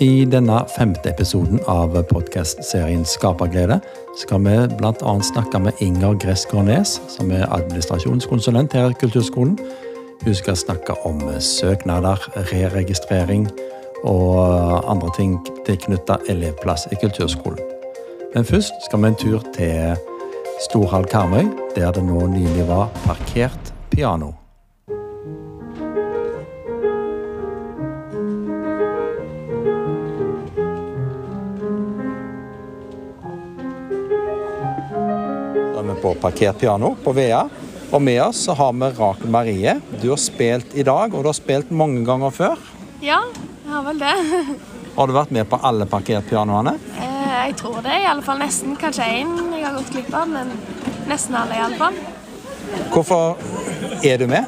I denne femte episoden av podkastserien Skaperglede skal vi bl.a. snakke med Inger Gress Gårnes, som er administrasjonskonsulent her i Kulturskolen. Hun skal snakke om søknader, re-registrering og andre ting tilknyttet elevplass i kulturskolen. Men først skal vi en tur til Storhall Karmøy, der det nå nylig var parkert piano. Er vi på parkert piano på Vea. Og med oss så har vi Rakel Marie. Du har spilt i dag, og du har spilt mange ganger før. Ja, jeg har vel det. Har du vært med på alle parkert pianoene? Eh, Jeg tror det. I alle fall nesten. Kanskje én jeg har gått glipp av, men nesten alle i alle fall. Hvorfor er du med?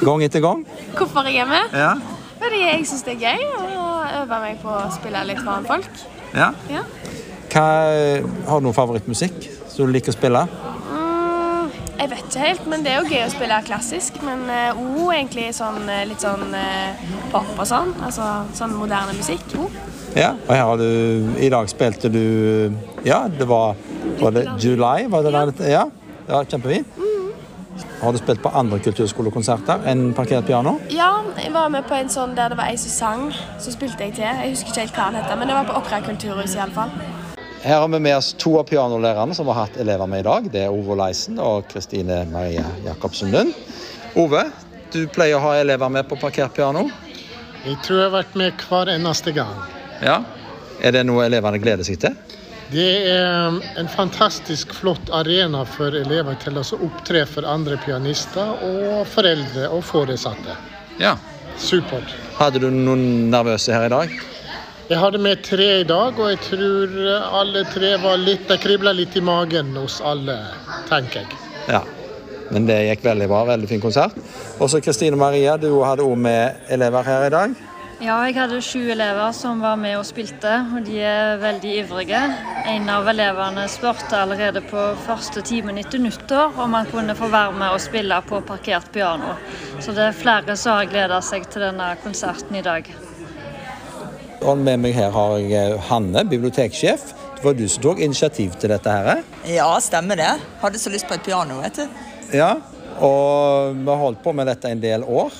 Gang etter gang? Hvorfor jeg er med? Ja. Fordi jeg syns det er gøy å øve meg på å spille litt foran folk. ja. Ja. Hva, har du noen favorittmusikk som du liker å spille? Mm, jeg vet ikke helt, men det er jo gøy å spille klassisk. Men uh, O egentlig sånn, eh, litt sånn uh, pop og sånn. Altså sånn moderne musikk. O. Ja. Og her har du I dag spilte du Ja, det var Var det July? Var det Ja. der? ja. ja kjempefint. Har du spilt på andre kulturskolekonserter enn parkert piano? Ja, jeg var med på en sånn der det var ei som sang. Så spilte jeg til. Jeg husker ikke helt hva den heter, men det var på Åkra kulturhus i alle fall. Her har vi med oss to av pianolærerne som har hatt elever med i dag. Det er Ove Leisen og Kristine Maria Jacobsen Lund. Ove, du pleier å ha elever med på parkert piano. Jeg tror jeg har vært med hver eneste gang. Ja. Er det noe elevene gleder seg til? Det er en fantastisk flott arena for elever til å opptre for andre pianister og foreldre og foresatte. Ja. Supert. Hadde du noen nervøse her i dag? Jeg hadde med tre i dag, og jeg tror alle tre var litt Det kribla litt i magen hos alle, tenker jeg. Ja. Men det gikk veldig bra. Veldig fin konsert. Også Kristine Maria, du hadde òg med elever her i dag. Ja, jeg hadde sju elever som var med og spilte, og de er veldig ivrige. En av elevene spurte allerede på første timen etter nyttår om han kunne få være med og spille på parkert piano. Så det er flere som har gleda seg til denne konserten i dag. Og med meg her har jeg eh, Hanne, biblioteksjef. Det var du som tok initiativ til dette her. Ja, stemmer det. Hadde så lyst på et piano, vet du. Ja. Og vi har holdt på med dette en del år.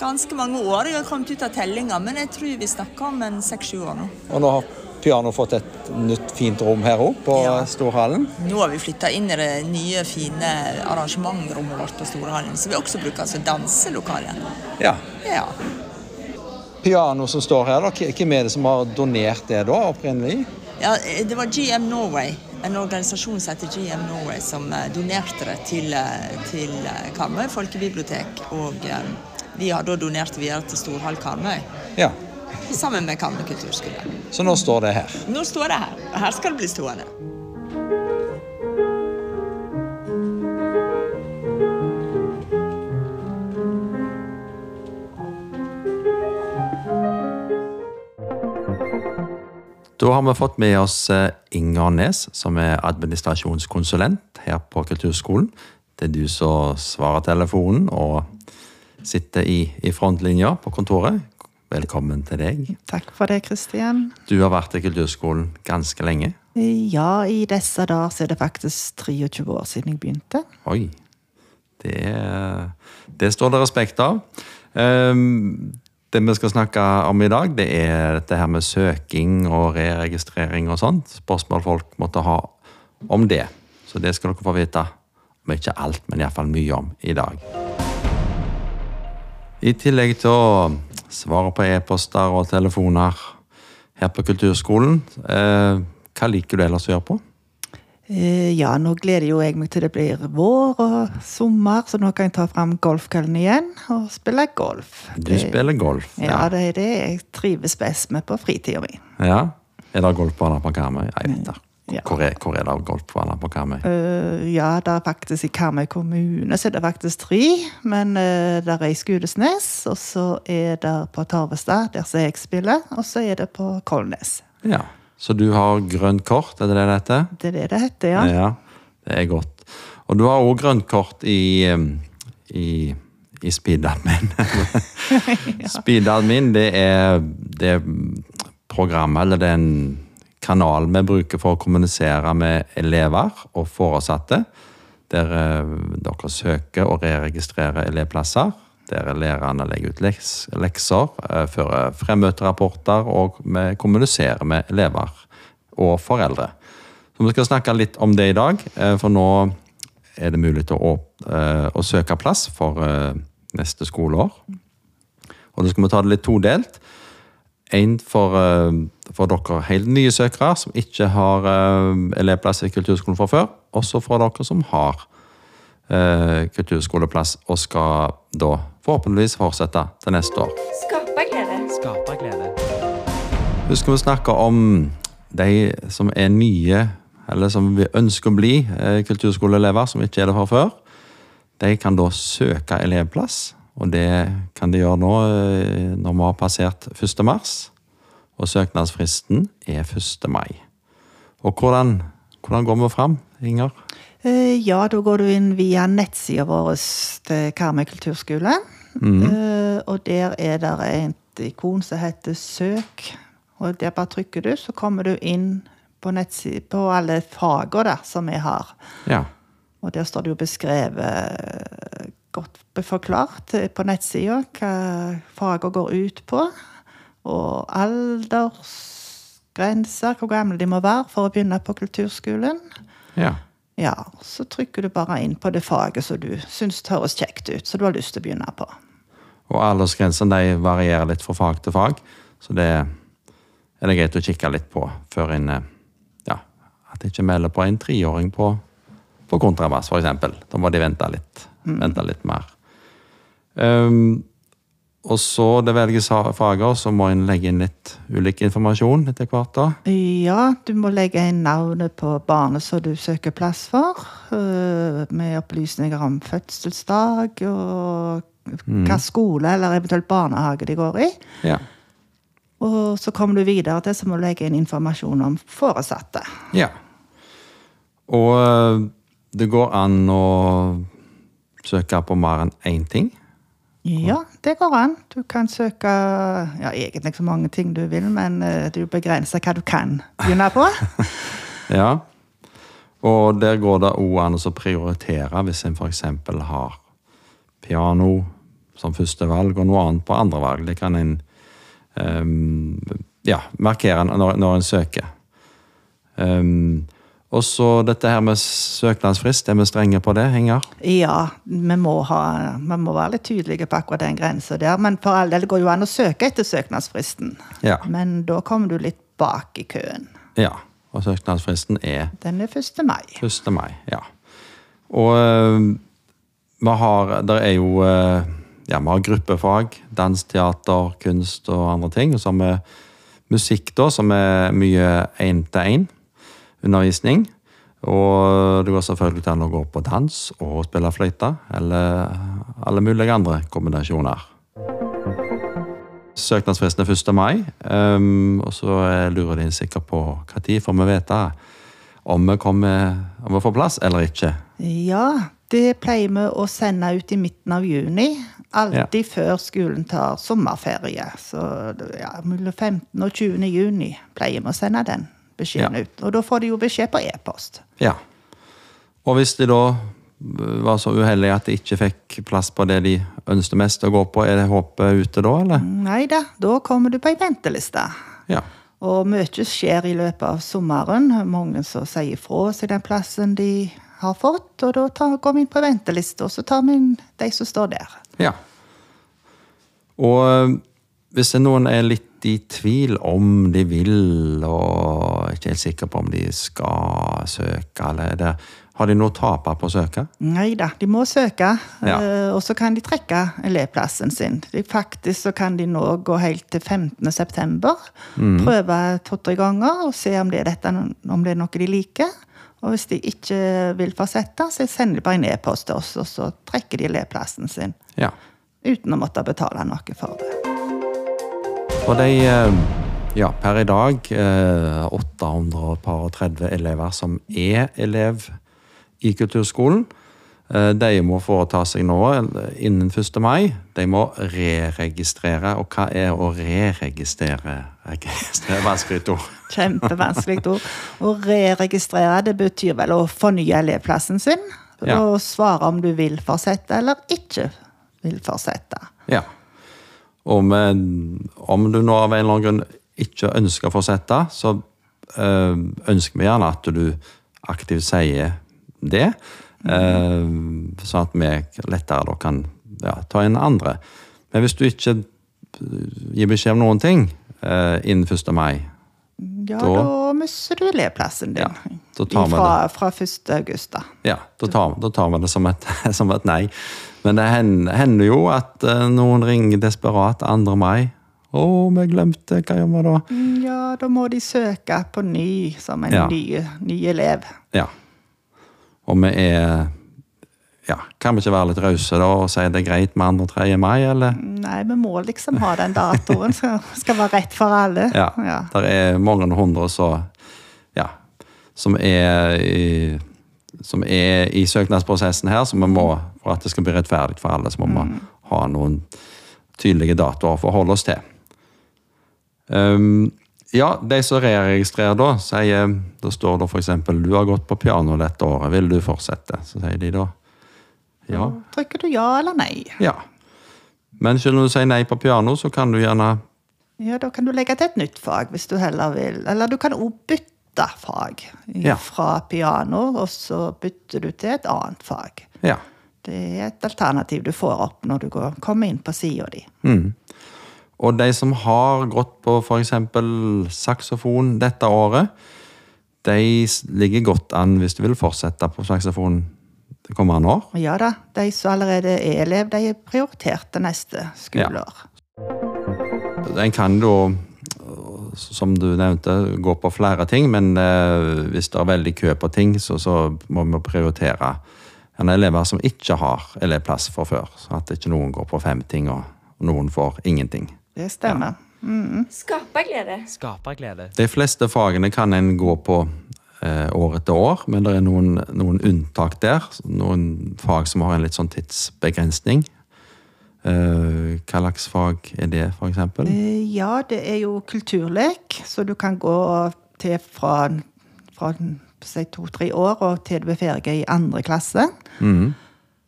Ganske mange år. Jeg har kommet ut av tellinga, men jeg tror vi snakker om en seks-sju år nå. Og nå har piano fått et nytt, fint rom her òg, på Ja. Storhallen. Nå har vi flytta inn i det nye, fine arrangementrommet vårt på Storhallen, som vi også bruker som danselokale. Ja. Ja. Piano som står her, da. Hvem er det som har donert det da, opprinnelig? ja, det var GM Norway, en organisasjon som heter GM Norway, som eh, donerte det til, eh, til eh, Karmøy folkebibliotek. Og eh, vi har da donert videre til Storhall Karmøy, Ja. sammen med Karmøy kulturskole. Så nå står det her. Nå står det her, her skal det bli stående. Da har vi fått med oss eh, Inger Nes, som er administrasjonskonsulent her på Kulturskolen. Det er du som svarer telefonen og sitter i, i frontlinja på kontoret. Velkommen til deg. Takk for det, Kristian. Du har vært i Kulturskolen ganske lenge. Ja, i disse dager så er det faktisk 23 år siden jeg begynte. Oi. Det, det står det respekt av. Ehm, det vi skal snakke om i dag, det er dette her med søking og re-registrering og sånt. Spørsmål folk måtte ha om det. Så det skal dere få vite. Om ikke alt, men iallfall mye om i dag. I tillegg til å svare på e-poster og telefoner her på Kulturskolen, eh, hva liker du ellers å gjøre på? Eh, Ja, nå gleder jo jeg meg til det blir vår og sommer, så nå kan jeg ta fram golfkøllen igjen og spille golf. Du spiller golf. Ja, det er det jeg trives best med på fritida mi. Ja. Er det golfbaner på Karmøy? Jeg vet det. Ja. Hvor er, hvor er det golfbaner på Karmøy? Uh, ja, det er faktisk i Karmøy kommune så er det faktisk tre, men uh, det er i Skudesnes, og så er det på Tarvestad, der som jeg spiller, og så er det på Kolnes. Ja. Så du har grønt kort, er det det det heter? Det er det det heter, ja. Ja, det er godt. Og du har òg grønt kort i, i, i speedadmin. Speedadmin, det er, det er programmet, eller den kanalen vi bruker for å kommunisere med elever og foresatte. Der eh, dere søker og re-registrerer elevplasser. Der lærerne legger ut leks, lekser, eh, fører fremmøterapporter, og vi kommuniserer med elever og foreldre. Så vi skal snakke litt om det i dag, eh, for nå er det mulig å, eh, å søke plass for neste skoleår. Og da skal vi ta det litt todelt. En for, for dere helt nye søkere som ikke har elevplass i kulturskolen fra før. Også for dere som har eh, kulturskoleplass og skal da forhåpentligvis fortsette til neste år. Skaperglede. Husker vi snakka om de som er nye, eller som vi ønsker å bli eh, kulturskoleelever, som ikke er det fra før. De kan da søke elevplass, og det kan de gjøre nå eh, når vi har passert 1. mars. Og søknadsfristen er 1. mai. Og hvordan, hvordan går vi fram, Inger? Eh, Ja, da går du inn via nettsida vår til Karmøy kulturskole. Mm. Og der er det et ikon som heter Søk. Og der bare trykker du, så kommer du inn på, på alle fagene som vi har. Ja. Og der står det jo beskrevet eh, godt forklart eh, på nettsida hva fagene går ut på. Og aldersgrenser, hvor gamle de må være for å begynne på kulturskolen. ja. Ja, så trykker du bare inn på det faget som du syns høres kjekt ut, så du har lyst til å begynne på. Og aldersgrensene varierer litt fra fag til fag, så det er det greit å kikke litt på før en eh, Ja, at de ikke melder på en treåring på, på kontrabass, eksempel. Da må de vente litt, vente litt mer. Um, og så det velges fager, så må en legge inn litt ulik informasjon etter hvert. da. Ja, du må legge inn navnet på barnet som du søker plass for, øh, med opplysninger om fødselsdag og hva skole eller eventuelt barnehage de går i. Ja. Og så kommer du videre til så må du legge inn informasjon om foresatte. ja. Og eh, det går an å søke på mer enn én ting. Ja, det går an. Du kan søke ja, egentlig så mange ting du vil, men øh, du begrenser hva du kan begynne på. Ja. Og der går det òg an å prioritere hvis en f.eks. har piano som første valg, og noe annet på andre valg. Det kan en um, ja, markere når, når en søker. Ehm, og så dette her med søknadsfrist, er vi strenge på det, Inger? Ja, vi må, ha, vi må være litt tydelige på akkurat den grensa der. Men for all del går jo an å søke etter søknadsfristen. Ja. Men da kommer du litt bak i køen. ja. Og søknadsfristen er Den er 1. mai. 1. mai, ja. Og eh, vi har Der er jo eh, Ja, vi har gruppefag. Dans, teater, kunst og andre ting. Og så har vi musikk, da, som er mye én-til-én-undervisning. Og det går selvfølgelig an å gå på dans og spille fløyte, eller alle mulige andre kombinasjoner. Søknadsfristen er 1. mai, ehm, og så lurer de sikkert på når får vi vite om vi, kommer, om vi får plass eller ikke. Ja, det pleier vi å sende ut i midten av juni. Alltid før skolen tar sommerferie. Så ja, mellom 15. og 20. juni pleier vi å sende den beskjeden Ja. ut. Og da får de jo beskjed på e-post. Ja. Og hvis de da var så uheldige at de ikke fikk plass på det de ønsket mest å gå på, er det håpet ute da, eller? Nei da, da kommer du på ei venteliste. Ja. Og mye skjer i løpet av sommeren. Mange som sier fra seg den plassen de har fått. Og da tar, går vi inn på venteliste, og så tar vi inn de som står der. ja. Og øh, hvis noen er litt i tvil om de vil, og ikke helt sikre på om de skal søke, eller er det, har de noe å tape på å søke? Nei da, de må søke. Ja. eh, Og så kan de trekke elevplassen sin. De, faktisk så kan de nå gå helt til 15. september. Prøve to-tre ganger og se om det, er dette, om det er noe de liker. Og hvis de ikke vil fortsette, så sender de bare en e-post til oss, og så trekker de elevplassen sin. Ja. Uten å måtte betale noe for det. Og de, eh, ja, per i dag, eh, 830 elever som er elev i kulturskolen. Eh, De må foreta seg nå innen 1. mai. De må re-registrere. Og hva er å re-registrere? Registrere er vanskelig ord. Kjempevanskelig ord. Å re-registrere det betyr vel å fornye elevplassen sin. Ja. Og svare om du vil fortsette eller ikke vil fortsette. Ja. Og med, om du nå av en eller annen grunn ikke ønsker å fortsette, så eh, ønsker vi gjerne at du aktivt sier det. eh, sånn at vi lettere kan ja, ta inn andre. Men hvis du ikke eh, gir beskjed om noen ting innen 1. mai, Ja, Da- da, mister du elevplassen din. Ja, fra, fra 1. august, da. Ja, da tar, da tar vi det som et, som et nei. Men det hender, jo at noen ringer desperat 2. mai. 'Å, vi glemte, hva gjør vi da?' Ja, da må de søke på ny som en Ja. ny, ny elev. Ja. Og vi er Ja, kan vi ikke være litt rause da og si det er greit med 2. og 3. mai, eller? Nei, vi må liksom ha den datoen. som skal være rett for alle. Ja. Ja. Det er mange hundre så Ja. Som er i som er i søknadsprosessen her, så vi må, for at det skal bli rettferdig for alle, så må vi ha noen tydelige datoer å forholde oss til. Um, ja, de som re-registrerer da, sier Da står det f.eks.: Du har gått på piano dette året, vil du fortsette? Så sier de da ja. Trykker du ja eller nei? Ja. Men selv om du sier nei på piano, så kan du gjerne Ja, da kan du legge til et nytt fag hvis du heller vil. Eller du kan òg bytte fag Ja. fra piano, og så bytter du til et annet fag. Ja. Det er et alternativ du får opp når du går, kommer inn på sida di. Og de som har gått på f.eks. saksofon dette året, de ligger godt an hvis du vil fortsette på saksofon det kommende år. Ja da, de som allerede er elev, de er prioritert til neste skoleår. En kan da, som du nevnte, gå på flere ting, men eh, hvis det er veldig kø på ting, så, så må vi prioritere en elever som ikke har elevplass fra før. Så at ikke noen går på fem ting, og noen får ingenting. Det stemmer. Skaperglede. Skaperglede. De fleste fagene kan en gå på eh, år etter år, men det er noen, noen unntak der. Noen fag som har en litt sånn tidsbegrensning. Eh, hva slags fag er det, eksempel? Eh, Ja, det er jo kulturlek, så du kan gå til fra, fra si to-tre år og til du er ferdig i andre klasse.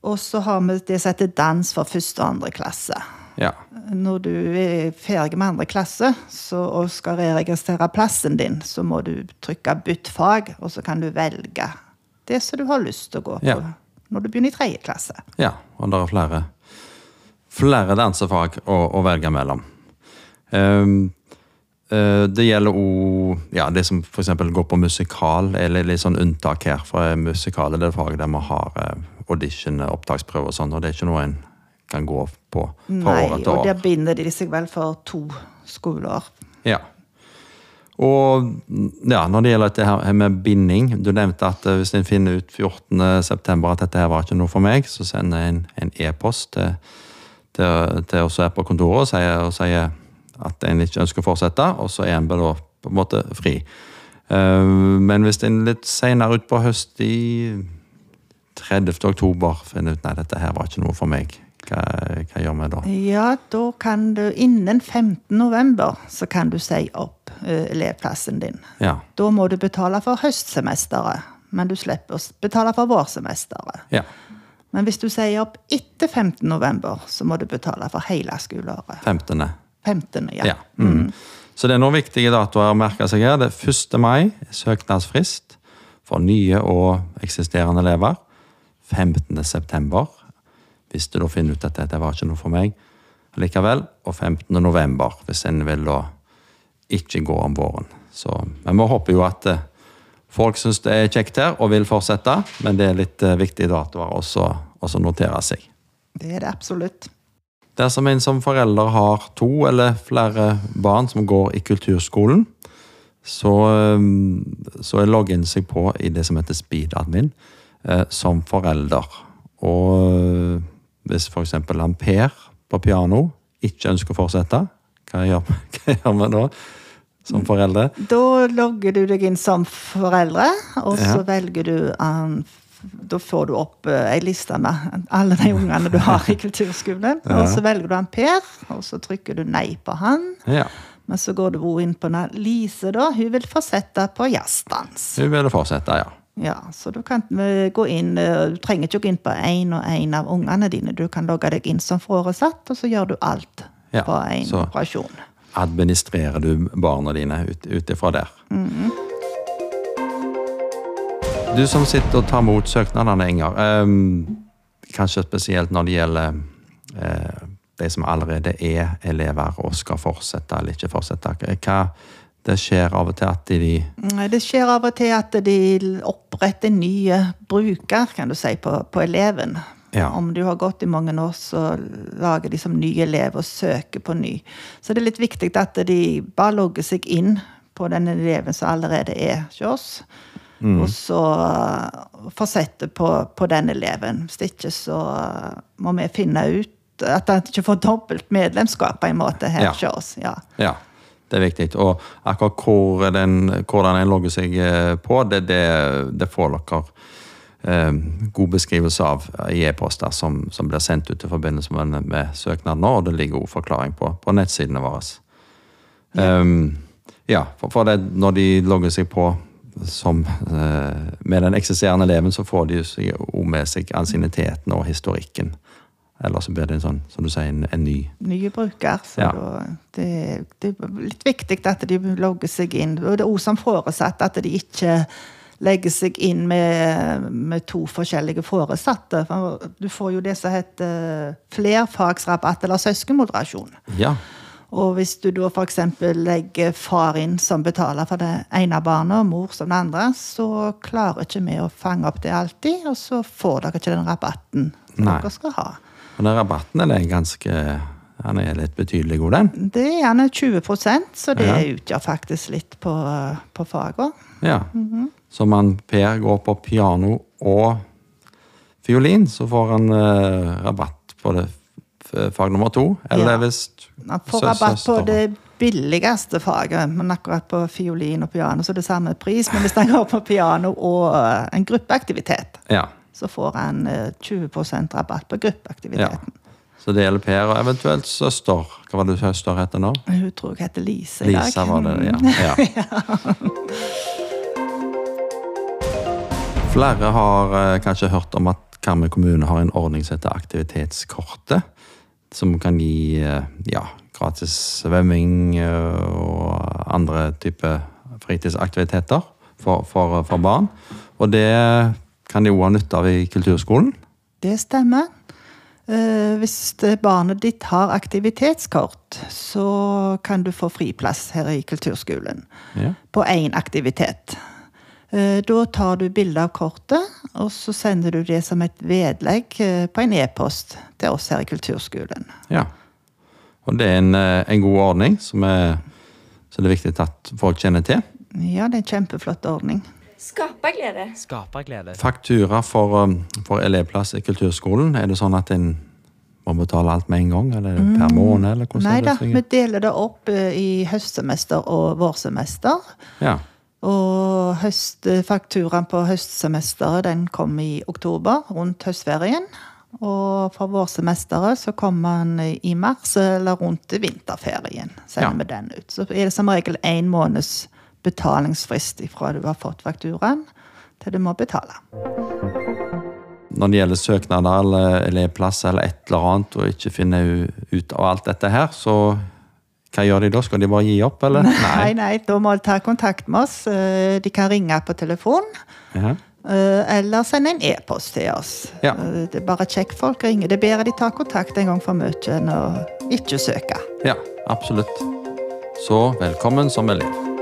Og så har vi det som heter dans for første og andre klasse. Ja. Når du er ferdig med andre klasse så, og skal reregistrere plassen din, så må du trykke 'bytt fag', og så kan du velge det som du har lyst til å gå på Ja. når du begynner i tredje klasse. ja. Og det er flere, flere dansefag å, å velge mellom. Um, uh, det gjelder òg ja, det som f.eks. går på musikal, eller litt sånn unntak her. For musikal er det faget der vi har eh, audition, opptaksprøve og sånn, og det er ikke noe en kan gå på fra Nei, år Nei, og år. der binder de seg vel for to skoleår. Ja. Og ja, når det gjelder dette her med binding Du nevnte at eh, hvis en finner ut 14.9. at dette her var ikke noe for meg, så sender jeg en- en e-post til, til, til oss her på kontoret og sier, og sier at en ikke ønsker å fortsette, og så er en da på en måte fri. Eh, Men hvis en litt senere utpå høst i 30. oktober finner ut nei, dette her var ikke noe for meg, hva, hva gjør vi da? Ja, da kan du innen 15. november så kan du si opp eh, elevplassen din. Ja. Da må du betale for høstsemesteret, men du slipper å betale for vårsemesteret. ja. Men hvis du sier opp etter 15. november, så må du betale for hele skoleåret. 15. 15. ja. Ja. Mm. Så det er noen viktige datoer å merke seg her. Det er 1. mai, søknadsfrist for nye og eksisterende elever. 15. september, hvis du da finner ut at dette var ikke noe for meg likevel. Og 15. november, hvis en vil da ikke gå om våren. Så, men vi håper jo at eh, folk syns det er kjekt her og vil fortsette, men det er litt eh, viktige datoer også også notere seg. Det er det absolutt. Dersom en som forelder har to eller flere barn som går i kulturskolen, så, eh, så logger en seg på i det som heter speedadmin som forelder. Og hvis f.eks. han Per på piano ikke ønsker å fortsette, hva gjør, hva gjør vi da som foreldre? Da logger du deg inn som foreldre, og så Ja. velger du um, da får du opp uh, ei liste med alle de ungene du har i kulturskolen. Og så velger du han Per, og så trykker du nei på han. Ja. Men så går du inn på Lise, da. Hun vil fortsette på jazzdans. Hun vil fortsette, ja. Ja, så du kan eh, gå inn eh, Du trenger ikke gå inn på én og én av ungene dine. Du kan logge deg inn som foresatt, og så gjør du alt Ja, på én operasjon. Administrerer du barna dine ut, ut ifra der. Du som sitter og tar imot søknadene, Inger. ehm, kanskje spesielt når det gjelder eh, de som allerede er elever og skal fortsette eller ikke fortsette. Hva det skjer av og til at de Nei, Det skjer av og til at de oppretter nye bruker, kan du si, på, på eleven. Ja. Om du har gått i mange år, så lager de som ny elev og søker på ny. Så det er litt viktig at de bare logger seg inn på den eleven som allerede er hos oss. Og så uh, fortsette på, på den eleven. Hvis ikke så uh, må vi finne ut at han ikke får dobbelt medlemskap på en måte her Ja. hos oss. Ja. Ja, det er viktig. Og akkurat hvor den, hvordan en logger seg eh, på, det, det, det får dere eh, god beskrivelse av i e-poster som, som blir sendt ut i forbindelse med, med søknaden og det ligger også forklaring på, på nettsidene våre. Um, ja, for, for det, når de logger seg på som, eh, med den eksisterende eleven, så får de jo med seg ansienniteten og historikken. Eller så blir det en sånn, som du sier, en, en ny nye bruker. Så Ja. da, det, det er litt viktig at de logger seg inn. Og det er òg som foresatt at de ikke legger seg inn med, med to forskjellige foresatte. For du får jo det som heter flerfagsrabatt eller søskenmoderasjon. Ja. Og hvis du da f.eks. legger far inn som betaler for det ene barnet, og mor som det andre, så klarer ikke vi å fange opp det alltid, og så får dere ikke den rabatten som Nei. dere skal ha. Og den rabatten er ganske den er litt betydelig god, den. Det er gjerne 20% så det Ja. utgjør faktisk litt på, på faget. Ja. Så om Per går på piano og fiolin, så får han eh, rabatt på det fag nummer to. Eller Ja. hvis Han får rabatt på det billigste faget, men akkurat på fiolin og piano så er det samme pris. Men hvis han går på piano og eh, en gruppeaktivitet, Ja. Så får eh, 20% rabatt på ja. Så det gjelder Per og eventuelt søster. Hva var det søster heter nå? Hun tror jeg heter Lise i dag. Lisa var det, ja. ja. Flere har eh, kanskje hørt om at Karmøy kommune har en ordning som heter Aktivitetskortet. Som kan gi eh, ja, gratis svømming og andre typer fritidsaktiviteter for, for, for barn. Og det kan de òg ha nytte av i kulturskolen. Det stemmer. Eh, hvis barnet ditt har aktivitetskort, så kan du få friplass her i kulturskolen. Ja. På én aktivitet. Eh, da tar du bilde av kortet, og så sender du det som et vedlegg eh, på en e-post til oss her i kulturskolen. Ja. Og det er en, en god ordning som er, så det er viktig at folk kjenner til. Ja, det er en kjempeflott ordning. Skaperglede. Skaperglede. Faktura for, um, for elevplass i kulturskolen, er det sånn at en må betale alt med en gang? Eller mm. per måned? Eller hvordan Nei da, vi deler det opp eh, i høstsemester og vårsemester. Ja. Og høst, fakturaen på høstsemesteret den kom i oktober, rundt høstferien. Og for vårsemesteret så kommer den i mars, eller rundt vinterferien. Sender Ja. vi den ut. Så er det som regel én måneds betalingsfrist ifra du har fått fakturaen, til du må betale. Når det gjelder søknader eller elevplass eller et eller annet, og ikke finner ut av alt dette her, så hva gjør de da? Skal de bare gi opp, eller? Nei, nei, da må de ta kontakt med oss. Eh, De kan ringe på telefon. Ja. eh, Eller sende en e-post til oss. Ja. Eh, Det er bare kjekk folk ringer. Det er bedre de tar kontakt en gang for mye enn å ikke søke. ja, absolutt. Så velkommen som elev.